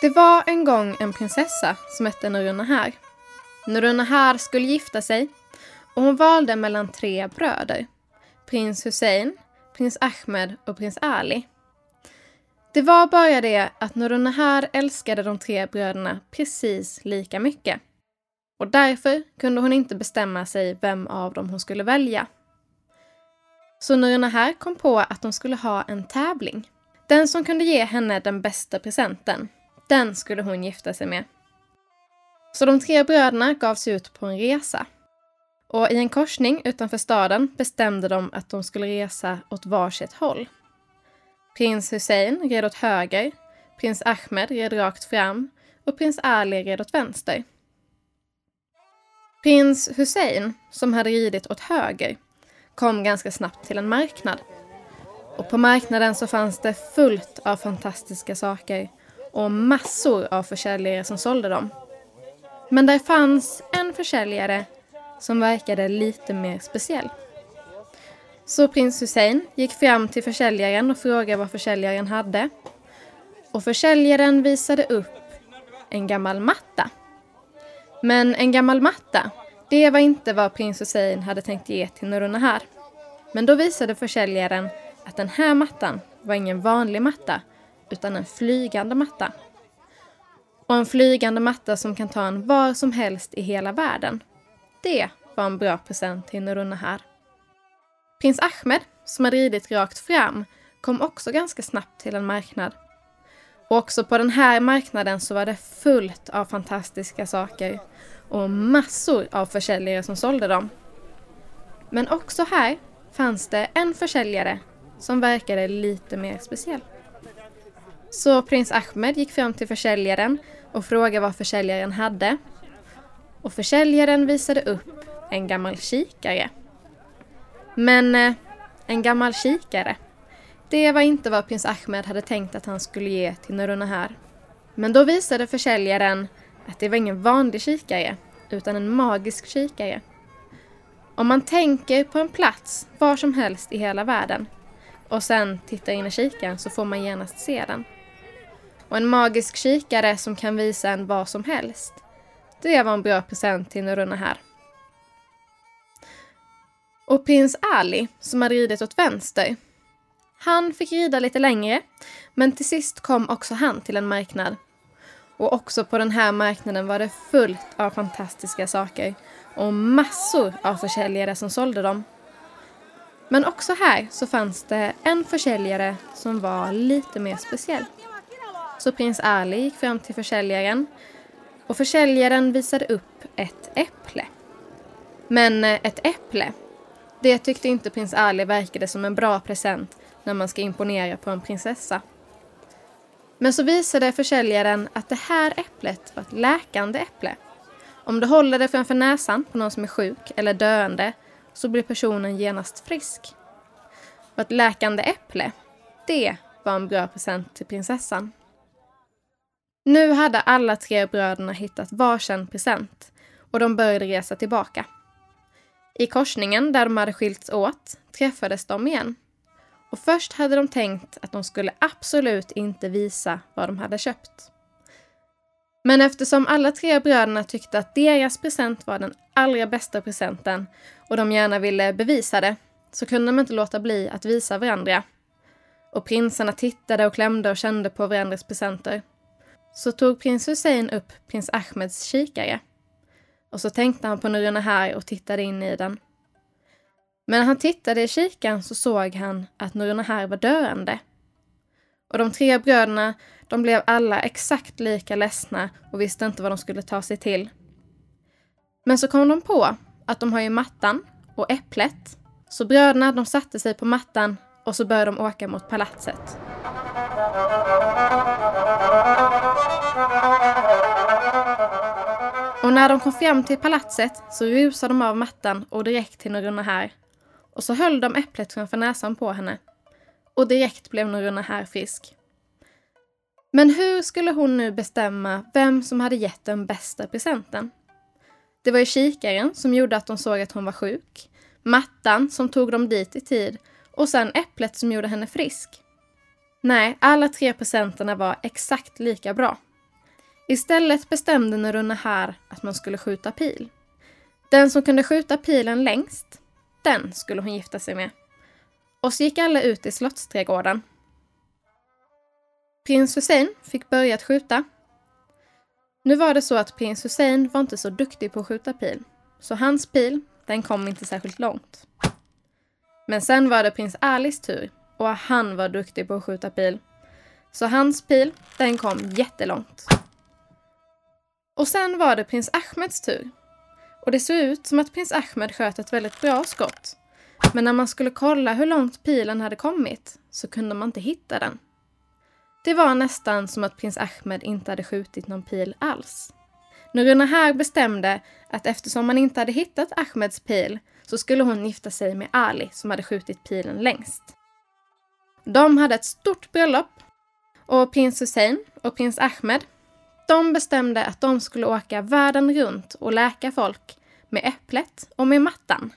Det var en gång en prinsessa som hette Nurunahar. Nurunahar skulle gifta sig och hon valde mellan tre bröder. Prins Hussein, prins Ahmed och prins Ali. Det var bara det att Nurunahar älskade de tre bröderna precis lika mycket. Och därför kunde hon inte bestämma sig vem av dem hon skulle välja. Så Nurunahar kom på att de skulle ha en tävling. Den som kunde ge henne den bästa presenten, den skulle hon gifta sig med. Så de tre bröderna gav sig ut på en resa. Och i en korsning utanför staden bestämde de att de skulle resa åt varsitt håll. Prins Hussein red åt höger, prins Ahmed red rakt fram och prins Ali red åt vänster. Prins Hussein, som hade ridit åt höger, kom ganska snabbt till en marknad. Och på marknaden så fanns det fullt av fantastiska saker och massor av försäljare som sålde dem. Men där fanns en försäljare som verkade lite mer speciell. Så prins Hussein gick fram till försäljaren och frågade vad försäljaren hade. Och försäljaren visade upp en gammal matta. Men en gammal matta, det var inte vad prins Hussein hade tänkt ge till Nurunahar. Men då visade försäljaren att den här mattan var ingen vanlig matta utan en flygande matta. Och en flygande matta som kan ta en var som helst i hela världen. Det var en bra present till Nurunahar. Prins Ahmed, som hade ridit rakt fram, kom också ganska snabbt till en marknad. Och också på den här marknaden så var det fullt av fantastiska saker och massor av försäljare som sålde dem. Men också här fanns det en försäljare som verkade lite mer speciell. Så prins Ahmed gick fram till försäljaren och frågade vad försäljaren hade. Och försäljaren visade upp en gammal kikare. Men eh, en gammal kikare, det var inte vad prins Ahmed hade tänkt att han skulle ge till Nurunahar. Men då visade försäljaren att det var ingen vanlig kikare, utan en magisk kikare. Om man tänker på en plats var som helst i hela världen och sen tittar in i kikaren så får man genast se den. Och en magisk kikare som kan visa en vad som helst, det var en bra present till Nurunahar. Och prins Ali, som hade ridit åt vänster, han fick rida lite längre, men till sist kom också han till en marknad. Och också på den här marknaden var det fullt av fantastiska saker och massor av försäljare som sålde dem. Men också här så fanns det en försäljare som var lite mer speciell. Så prins Ali gick fram till försäljaren och försäljaren visade upp ett äpple. Men eh, ett äpple, det tyckte inte prins Ali verkade som en bra present när man ska imponera på en prinsessa. Men så visade försäljaren att det här äpplet var ett läkande äpple. Om du håller det framför näsan på någon som är sjuk eller döende så blir personen genast frisk. Och ett läkande äpple, det var en bra present till prinsessan. Nu hade alla tre bröderna hittat varsin present och de började resa tillbaka. I korsningen där de hade skilts åt träffades de igen. Och först hade de tänkt att de skulle absolut inte visa vad de hade köpt. Men eftersom alla tre bröderna tyckte att deras present var den allra bästa presenten och de gärna ville bevisa det så kunde de inte låta bli att visa varandra. Och prinsarna tittade och klämde och kände på varandras presenter. Så tog prins Hussein upp prins Ahmeds kikare. Och så tänkte han på Nurunahar och tittade in i den. Men när han tittade i kikaren så såg han att Nurunahar var döende. Och de tre bröderna, de blev alla exakt lika ledsna och visste inte vad de skulle ta sig till. Men så kom de på att de har ju mattan och äpplet. Så bröderna, de satte sig på mattan och så började de åka mot palatset. Och när de kom fram till palatset så rusade de av mattan och direkt till Nurunahar och så höll de äpplet framför näsan på henne. Och direkt blev Norunna här frisk. Men hur skulle hon nu bestämma vem som hade gett den bästa presenten? Det var ju kikaren som gjorde att de såg att hon var sjuk, mattan som tog dem dit i tid och sen äpplet som gjorde henne frisk. Nej, alla tre presenterna var exakt lika bra. Istället bestämde Nurunahar att man skulle skjuta pil. Den som kunde skjuta pilen längst, den skulle hon gifta sig med. Och så gick alla ut i slottsträdgården. Prins Hussein fick börja att skjuta. Nu var det så att prins Hussein var inte så duktig på att skjuta pil, så hans pil, den kom inte särskilt långt. Men sen var det prins Alis tur och han var duktig på att skjuta pil. Så hans pil, den kom jättelångt. Och sen var det prins Ahmeds tur. Och det såg ut som att prins Ahmed sköt ett väldigt bra skott. Men när man skulle kolla hur långt pilen hade kommit så kunde man inte hitta den. Det var nästan som att prins Ahmed inte hade skjutit någon pil alls. Nuruna här bestämde att eftersom man inte hade hittat Ahmeds pil så skulle hon gifta sig med Ali som hade skjutit pilen längst. De hade ett stort bröllop och prins Hussein och prins Ahmed de bestämde att de skulle åka världen runt och läka folk med äpplet och med mattan.